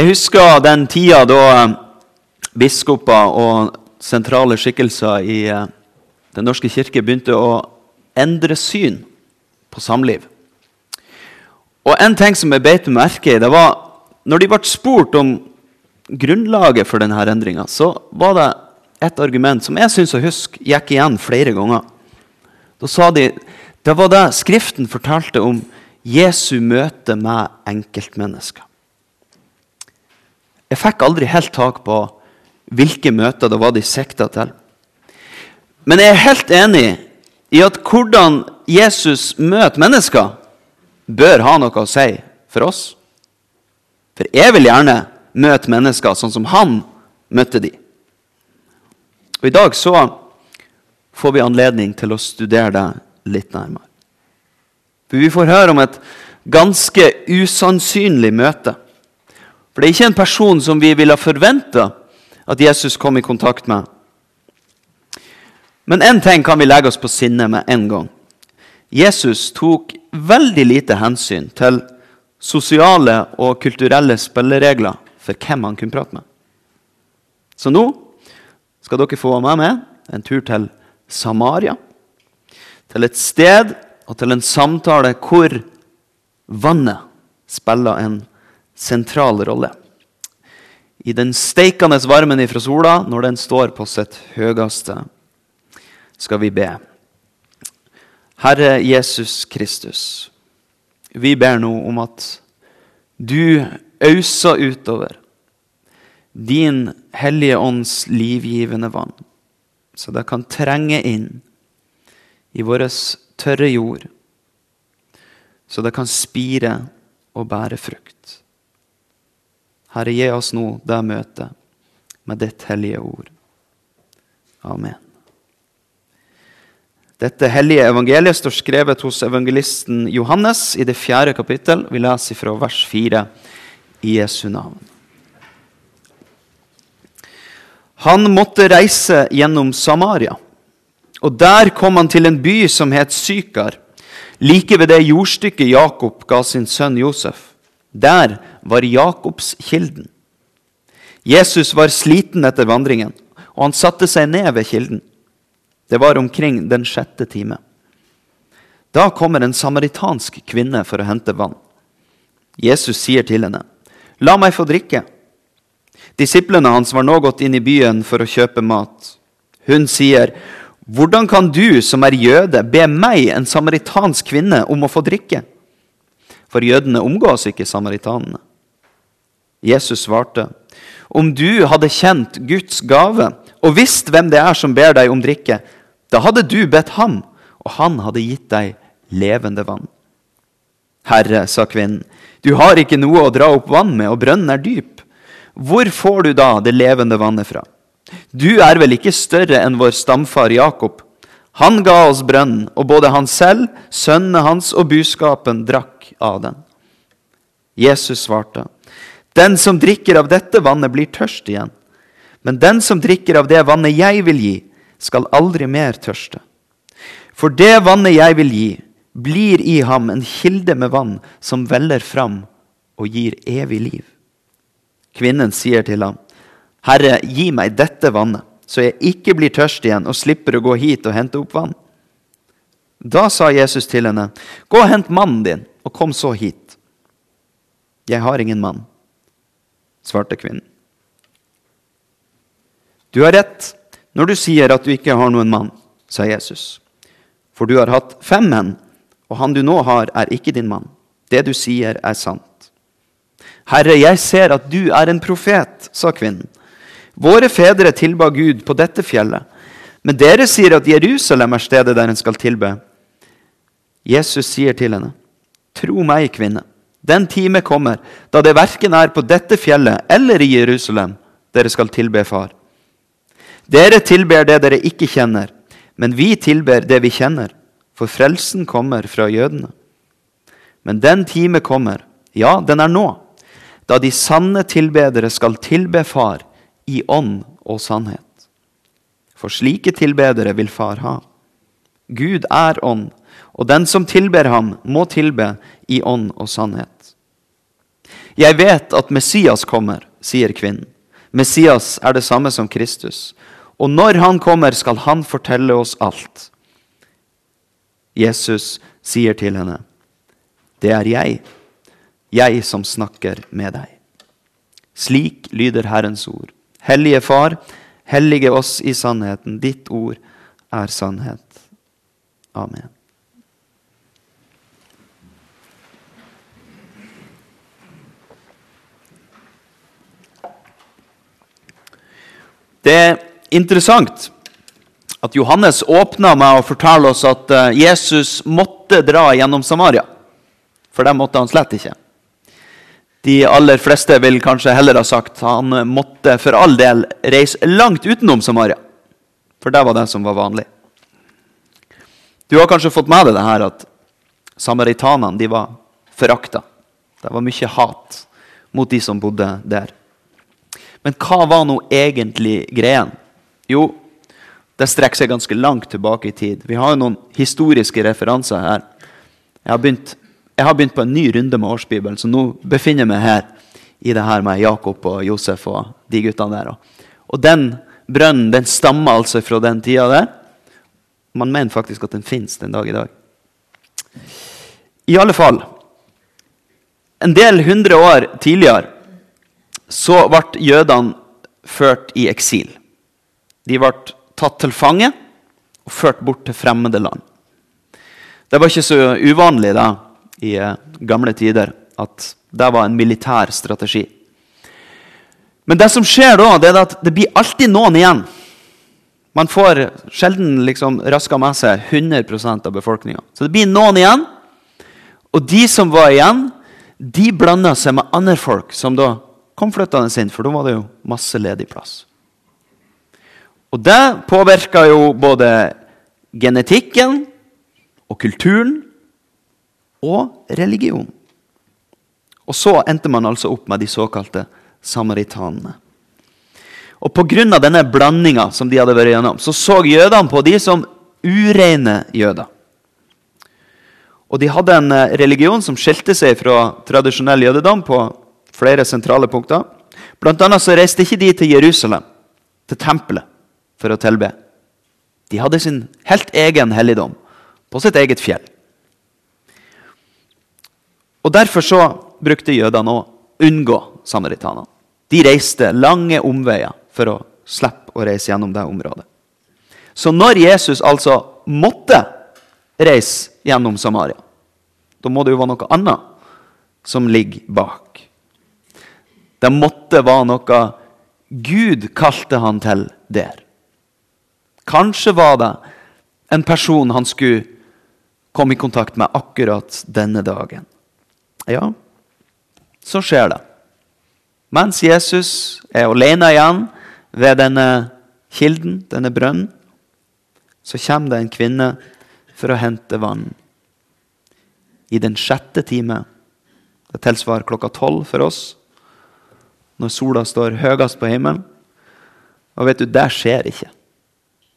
Jeg husker den tida da eh, biskoper og sentrale skikkelser i eh, Den norske kirke begynte å endre syn på samliv. Og En ting som jeg beit meg merke i, det var når de ble spurt om grunnlaget for denne endringa, så var det et argument som jeg syns å huske gikk igjen flere ganger. Da sa de det var det Skriften fortalte om Jesu møte med enkeltmennesker. Jeg fikk aldri helt tak på hvilke møter det var de sikta til. Men jeg er helt enig i at hvordan Jesus møter mennesker, bør ha noe å si for oss. For jeg vil gjerne møte mennesker sånn som han møtte de. Og I dag så får vi anledning til å studere det litt nærmere. For Vi får høre om et ganske usannsynlig møte. For det er ikke en person som vi ville forventa at Jesus kom i kontakt med. Men én ting kan vi legge oss på sinne med en gang. Jesus tok veldig lite hensyn til sosiale og kulturelle spilleregler for hvem han kunne prate med. Så nå skal dere få meg med en tur til Samaria. Til et sted og til en samtale hvor vannet spiller en sentral rolle. I den steikende varmen ifra sola, når den står på sitt høyeste, skal vi be. Herre Jesus Kristus, vi ber nå om at du auser utover din Hellige Ånds livgivende vann, så det kan trenge inn i vår tørre jord, så det kan spire og bære frukt. Herre, gi oss nå det møtet med ditt hellige ord. Amen. Dette hellige evangeliet står skrevet hos evangelisten Johannes i det fjerde kapittel. Vi leser fra vers fire i Jesu navn. Han måtte reise gjennom Samaria. Og Der kom han til en by som het Sykar, like ved det jordstykket Jakob ga sin sønn Josef. Der var Jakobskilden. Jesus var sliten etter vandringen, og han satte seg ned ved kilden. Det var omkring den sjette time. Da kommer en samaritansk kvinne for å hente vann. Jesus sier til henne, 'La meg få drikke.' Disiplene hans var nå gått inn i byen for å kjøpe mat. Hun sier, hvordan kan du som er jøde, be meg, en samaritansk kvinne, om å få drikke? For jødene omgås ikke samaritanene. Jesus svarte, om du hadde kjent Guds gave og visst hvem det er som ber deg om drikke, da hadde du bedt ham, og han hadde gitt deg levende vann. Herre, sa kvinnen, du har ikke noe å dra opp vann med, og brønnen er dyp. Hvor får du da det levende vannet fra? Du er vel ikke større enn vår stamfar Jakob? Han ga oss brønnen, og både han selv, sønnene hans og buskapen drakk av den. Jesus svarte, Den som drikker av dette vannet, blir tørst igjen. Men den som drikker av det vannet jeg vil gi, skal aldri mer tørste. For det vannet jeg vil gi, blir i ham en kilde med vann som veller fram og gir evig liv. Kvinnen sier til ham, Herre, gi meg dette vannet, så jeg ikke blir tørst igjen og slipper å gå hit og hente opp vann. Da sa Jesus til henne, Gå og hent mannen din, og kom så hit. Jeg har ingen mann, svarte kvinnen. Du har rett når du sier at du ikke har noen mann, sa Jesus. For du har hatt fem menn, og han du nå har, er ikke din mann. Det du sier, er sant. Herre, jeg ser at du er en profet, sa kvinnen. Våre fedre tilba Gud på dette fjellet, men dere sier at Jerusalem er stedet der en skal tilbe. Jesus sier til henne, Tro meg, kvinne, den time kommer da det verken er på dette fjellet eller i Jerusalem dere skal tilbe Far. Dere tilber det dere ikke kjenner, men vi tilber det vi kjenner, for frelsen kommer fra jødene. Men den time kommer, ja, den er nå, da de sanne tilbedere skal tilbe Far i ånd og sannhet. For slike tilbedere vil Far ha. Gud er ånd, og den som tilber ham, må tilbe i ånd og sannhet. Jeg vet at Messias kommer, sier kvinnen. Messias er det samme som Kristus. Og når han kommer, skal han fortelle oss alt. Jesus sier til henne, Det er jeg, jeg som snakker med deg. Slik lyder Herrens ord. Hellige Far, hellige oss i sannheten. Ditt ord er sannhet. Amen. Det er interessant at Johannes åpna med å fortelle oss at eh, Jesus måtte dra gjennom Samaria. For det måtte han slett ikke. De aller fleste vil kanskje heller ha sagt han måtte for all del reise langt utenom Samaria. For det var det som var vanlig. Du har kanskje fått med deg det her at samaritanene de var forakta. Det var mye hat mot de som bodde der. Men hva var nå egentlig greien? Jo, det strekker seg ganske langt tilbake i tid. Vi har jo noen historiske referanser her. Jeg har begynt, jeg har begynt på en ny runde med årsbibelen, så nå befinner jeg meg her i det her med Jakob og Josef og de guttene der. Og den brønnen den stammer altså fra den tida der. Man mener faktisk at den fins den dag i dag. I alle fall En del hundre år tidligere så ble jødene ført i eksil. De ble tatt til fange og ført bort til fremmede land. Det var ikke så uvanlig da, i eh, gamle tider at det var en militær strategi. Men det som skjer da, det er at det blir alltid noen igjen. Man får sjelden liksom raska med seg 100% av befolkninga. Så det blir noen igjen. Og de som var igjen, de blanda seg med andre folk som da kom flyttende inn, for da var det jo masse ledig plass. Og det påvirka jo både genetikken og kulturen og religion. Og så endte man altså opp med de såkalte samaritanene. Og Pga. denne blandinga som de hadde vært gjennom, så så jødene på de som ureine jøder. Og de hadde en eh, religion som skilte seg fra tradisjonell jødedom på flere sentrale punkter. Blant annet så reiste ikke de til Jerusalem, til tempelet for å tilbe. De hadde sin helt egen helligdom på sitt eget fjell. Og Derfor så brukte jødene å unngå samaritanene. De reiste lange omveier for å slippe å reise gjennom det området. Så når Jesus altså måtte reise gjennom Samaria, da må det jo være noe annet som ligger bak. Det måtte være noe Gud kalte han til der. Kanskje var det en person han skulle komme i kontakt med akkurat denne dagen. Ja, så skjer det. Mens Jesus er alene igjen ved denne kilden, denne brønnen, så kommer det en kvinne for å hente vann. I den sjette time. Det tilsvarer klokka tolv for oss, når sola står høyest på himmelen. Og vet du, det skjer ikke.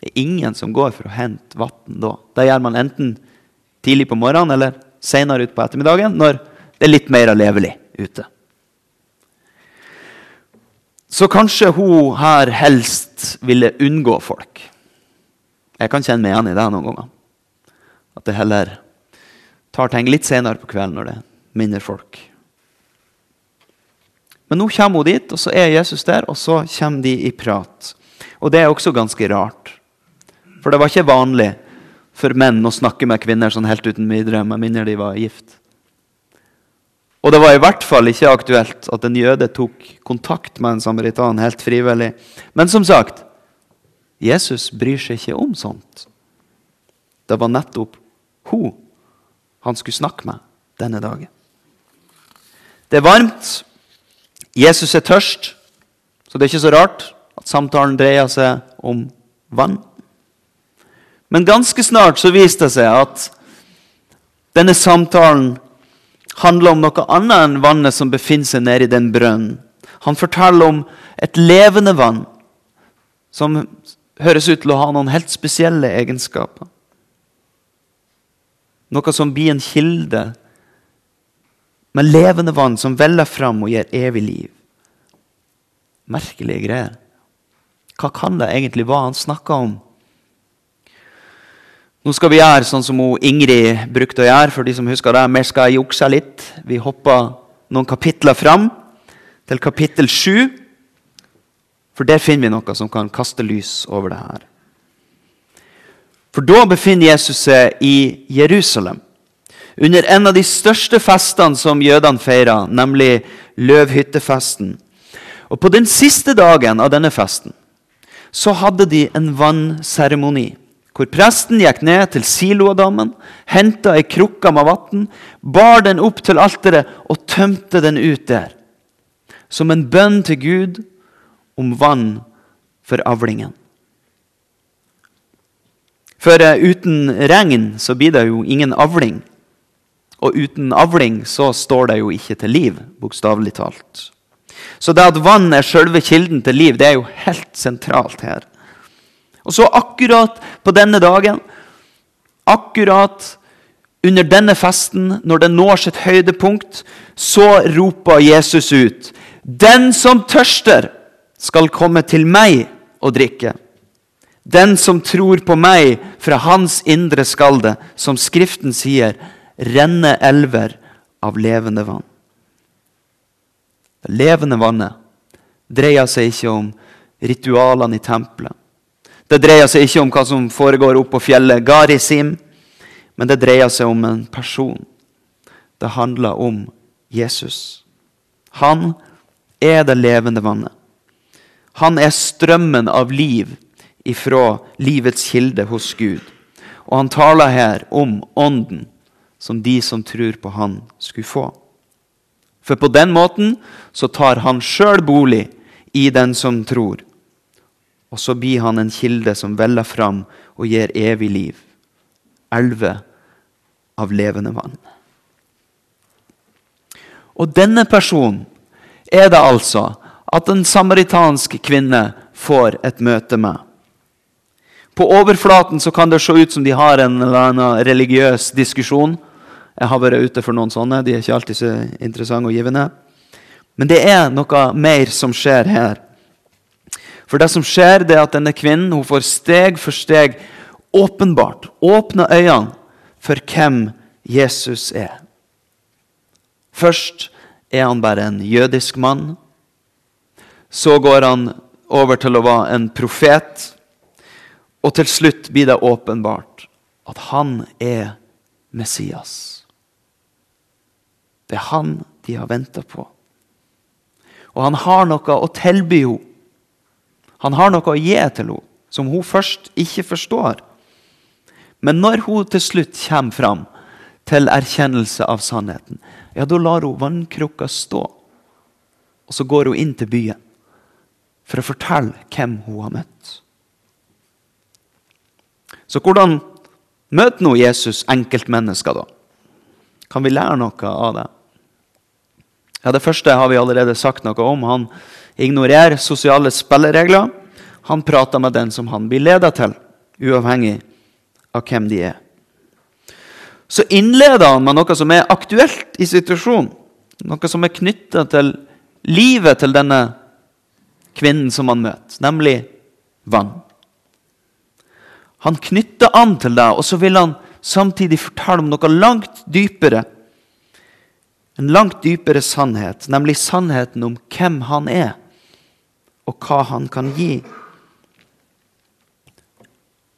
Det er ingen som går for å hente vann da. Det gjør man enten tidlig på morgenen eller senere utpå ettermiddagen når det er litt mer levelig ute. Så kanskje hun her helst ville unngå folk. Jeg kan kjenne meg igjen i det noen ganger. At jeg heller tar ting litt senere på kvelden når det er mindre folk. Men nå kommer hun dit, og så er Jesus der, og så kommer de i prat. Og det er også ganske rart. For det var ikke vanlig for menn å snakke med kvinner sånn helt uten videre, med mindre de var gift. Og det var i hvert fall ikke aktuelt at en jøde tok kontakt med en samaritan helt frivillig. Men som sagt, Jesus bryr seg ikke om sånt. Det var nettopp hun han skulle snakke med denne dagen. Det er varmt. Jesus er tørst, så det er ikke så rart at samtalen dreier seg om vann. Men ganske snart så viste det seg at denne samtalen handler om noe annet enn vannet som befinner seg nede i den brønnen. Han forteller om et levende vann som høres ut til å ha noen helt spesielle egenskaper. Noe som blir en kilde med levende vann som veller fram og gir evig liv. Merkelige greier. Hva kan det egentlig være han snakker om? Nå skal vi gjøre sånn som Ingrid brukte å gjøre. for de som husker det. Vi skal jukse litt. Vi hopper noen kapitler fram til kapittel 7. For der finner vi noe som kan kaste lys over det her. For da befinner Jesus seg i Jerusalem. Under en av de største festene som jødene feirer, nemlig løvhyttefesten. Og På den siste dagen av denne festen så hadde de en vannseremoni hvor presten gikk ned til Siloadammen, henta ei krukke med vann, bar den opp til alteret og tømte den ut der. Som en bønn til Gud om vann for avlingen. For uh, uten regn så blir det jo ingen avling. Og uten avling så står det jo ikke til liv, bokstavelig talt. Så det at vann er selve kilden til liv, det er jo helt sentralt her. Og så akkurat på denne dagen, akkurat under denne festen, når den når sitt høydepunkt, så roper Jesus ut Den som tørster, skal komme til meg og drikke. Den som tror på meg, fra hans indre skal det, som Skriften sier, renne elver av levende vann. Det levende vannet dreier seg ikke om ritualene i tempelet. Det dreier seg ikke om hva som foregår oppe på fjellet Garisim, men det dreier seg om en person. Det handler om Jesus. Han er det levende vannet. Han er strømmen av liv ifra livets kilde hos Gud. Og han taler her om ånden som de som tror på han, skulle få. For på den måten så tar han sjøl bolig i den som tror. Og så blir han en kilde som veller fram og gir evig liv. Elver av levende vann. Og denne personen er det altså at en samaritansk kvinne får et møte med. På overflaten så kan det se ut som de har en eller annen religiøs diskusjon. Jeg har vært ute for noen sånne. De er ikke alltid så interessante og givende. Men det er noe mer som skjer her. For det som skjer, det er at denne kvinnen hun får steg for steg åpenbart åpne øynene for hvem Jesus er. Først er han bare en jødisk mann. Så går han over til å være en profet. Og til slutt blir det åpenbart at han er Messias. Det er han de har venta på. Og han har noe å tilby henne han har noe å gi til henne som hun først ikke forstår. Men når hun til slutt kommer fram til erkjennelse av sannheten, ja, da lar hun vannkrukka stå. Og så går hun inn til byen for å fortelle hvem hun har møtt. Så hvordan møter nå Jesus enkeltmennesker, da? Kan vi lære noe av det? Ja, Det første har vi allerede sagt noe om. Han ignorerer sosiale spilleregler. Han prater med den som han blir leda til, uavhengig av hvem de er. Så innleder han med noe som er aktuelt i situasjonen. Noe som er knytta til livet til denne kvinnen som han møter, nemlig vann. Han knytter an til det, og så vil han samtidig fortelle om noe langt dypere. En langt dypere sannhet, nemlig sannheten om hvem han er og hva han kan gi.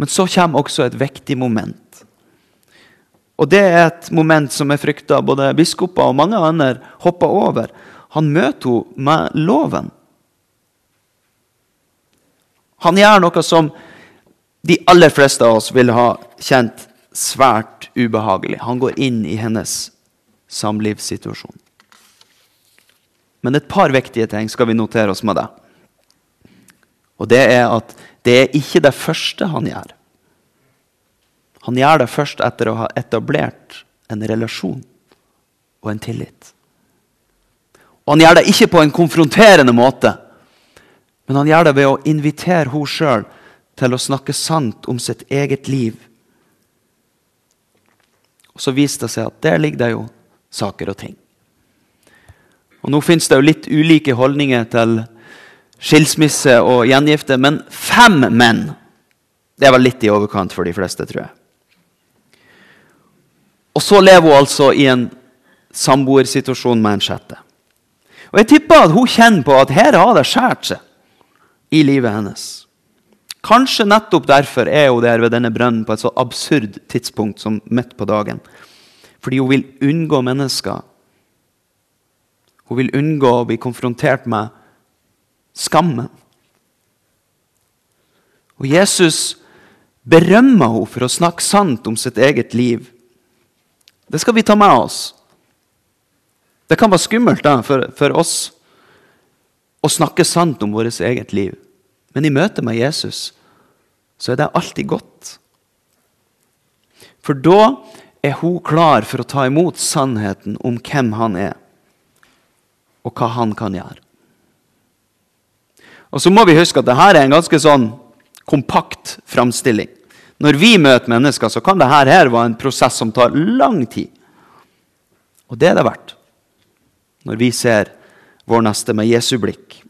Men så kommer også et viktig moment. Og det er et moment som jeg frykter både biskoper og mange andre hopper over. Han møter henne med loven. Han gjør noe som de aller fleste av oss vil ha kjent svært ubehagelig. Han går inn i hennes samlivssituasjon. Men et par viktige ting skal vi notere oss med det. Og det er at det er ikke det første han gjør. Han gjør det først etter å ha etablert en relasjon og en tillit. Og Han gjør det ikke på en konfronterende måte, men han gjør det ved å invitere henne sjøl til å snakke sant om sitt eget liv. Og Så viser det seg at der ligger det jo saker og ting. Og Nå fins det jo litt ulike holdninger til skilsmisse og gjengifte, men fem menn det var litt i overkant for de fleste, tror jeg. Og så lever hun altså i en samboersituasjon med en sjette. Og Jeg tipper at hun kjenner på at her har det skåret seg i livet hennes. Kanskje nettopp derfor er hun der ved denne brønnen på et så absurd tidspunkt som midt på dagen. Fordi hun vil unngå mennesker. Hun vil unngå å bli konfrontert med skammen. Og Jesus berømmer henne for å snakke sant om sitt eget liv. Det skal vi ta med oss. Det kan være skummelt da, for, for oss å snakke sant om vårt eget liv. Men i møte med Jesus så er det alltid godt. For da er hun klar for å ta imot sannheten om hvem han er, og hva han kan gjøre. Og så må vi huske at dette er en ganske sånn kompakt framstilling. Når vi møter mennesker, så kan dette her være en prosess som tar lang tid. Og det er det verdt når vi ser vår neste med Jesu blikk.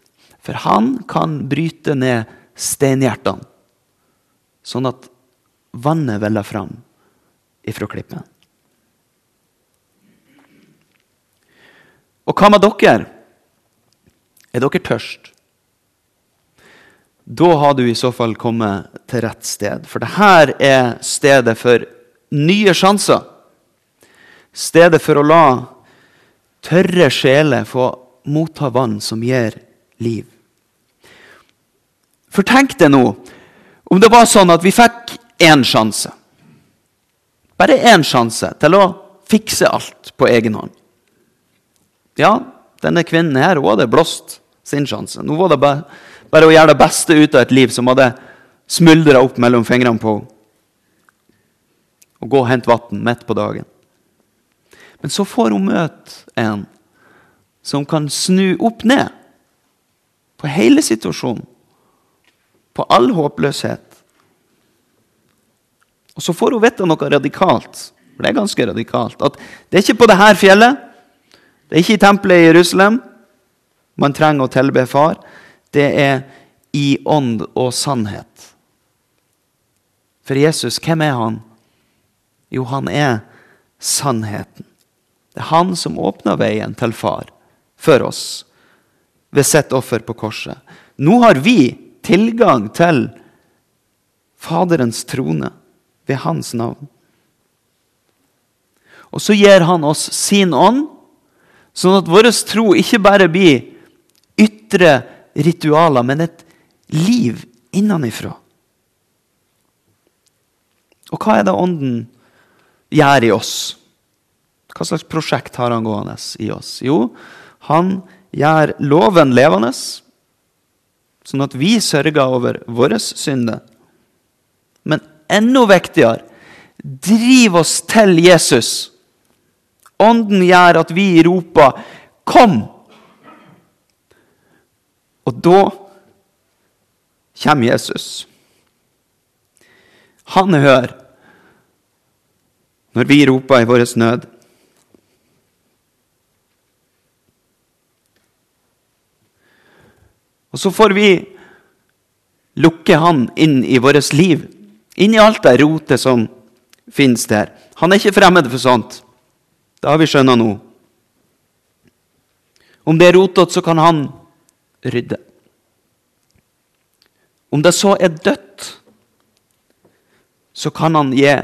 For han kan bryte ned steinhjertene, sånn at vannet veller fram ifra klippen. Og hva med dere? Er dere tørst? Da har du i så fall kommet til rett sted. For dette er stedet for nye sjanser. Stedet for å la tørre sjeler få motta vann som gir liv. For tenk deg nå om det var sånn at vi fikk én sjanse. Bare én sjanse til å fikse alt på egen hånd. Ja, denne kvinnen her hun hadde blåst sin sjanse. Nå var det bare bare å gjøre det beste ut av et liv som hadde smuldra opp mellom fingrene på henne. Og gå og hente vann midt på dagen. Men så får hun møte en som kan snu opp ned på hele situasjonen. På all håpløshet. Og så får hun vite noe radikalt. For det er ganske radikalt. At det er ikke på dette fjellet, det er ikke i tempelet i Jerusalem man trenger å tilbe Far det er i ånd og sannhet. For Jesus, hvem er han? Jo, han er sannheten. Det er han som åpner veien til far for oss ved sitt offer på korset. Nå har vi tilgang til Faderens trone ved hans navn. Og så gir han oss sin ånd, sånn at vår tro ikke bare blir ytre ritualer, men et liv innenfra. Og hva er det Ånden gjør i oss? Hva slags prosjekt har han gående i oss? Jo, han gjør loven levende, sånn at vi sørger over våre synder. Enda viktigere driv oss til Jesus. Ånden gjør at vi roper 'Kom!' Og da kommer Jesus. Han hører når vi roper i vår nød. Og så får vi lukke han inn i vårt liv, inn i alt det rotet som finnes der. Han er ikke fremmed for sånt. Det har vi skjønnet nå. Om det er rotete, så kan han rydde. Om det så er dødt, så kan han gi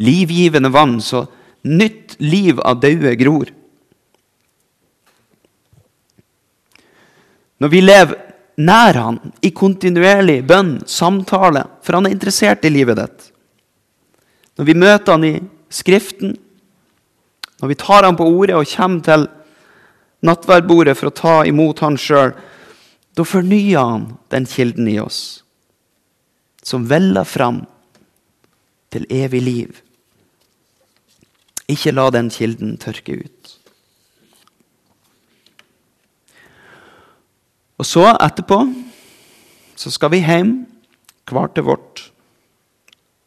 livgivende vann, så nytt liv av døde gror. Når vi lever nær han, i kontinuerlig bønn, samtale, for han er interessert i livet ditt. Når vi møter han i Skriften, når vi tar han på ordet og kommer til nattverdbordet for å ta imot han sjøl, da fornyer han den kilden i oss, som veller fram til evig liv. Ikke la den kilden tørke ut. Og så, etterpå, så skal vi hjem, hver til vårt.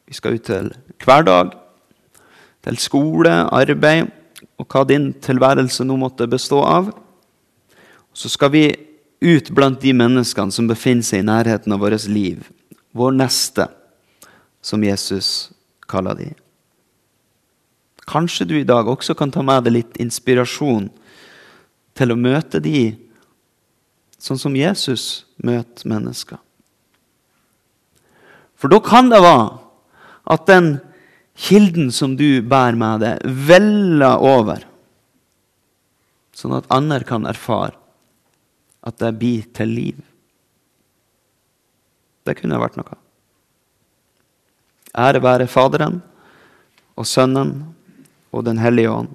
Vi skal ut til hverdag, til skole, arbeid og hva din tilværelse nå måtte bestå av. Så skal vi ut blant de menneskene som befinner seg i nærheten av vårt liv. Vår neste, som Jesus kaller de. Kanskje du i dag også kan ta med deg litt inspirasjon til å møte de sånn som Jesus møter mennesker. For da kan det være at den kilden som du bærer med deg, veller over, sånn at andre kan erfare at det blir til liv. Det kunne vært noe. Ære være Faderen og Sønnen og Den hellige ånd,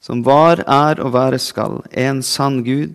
som var, er og være skal, en sann Gud,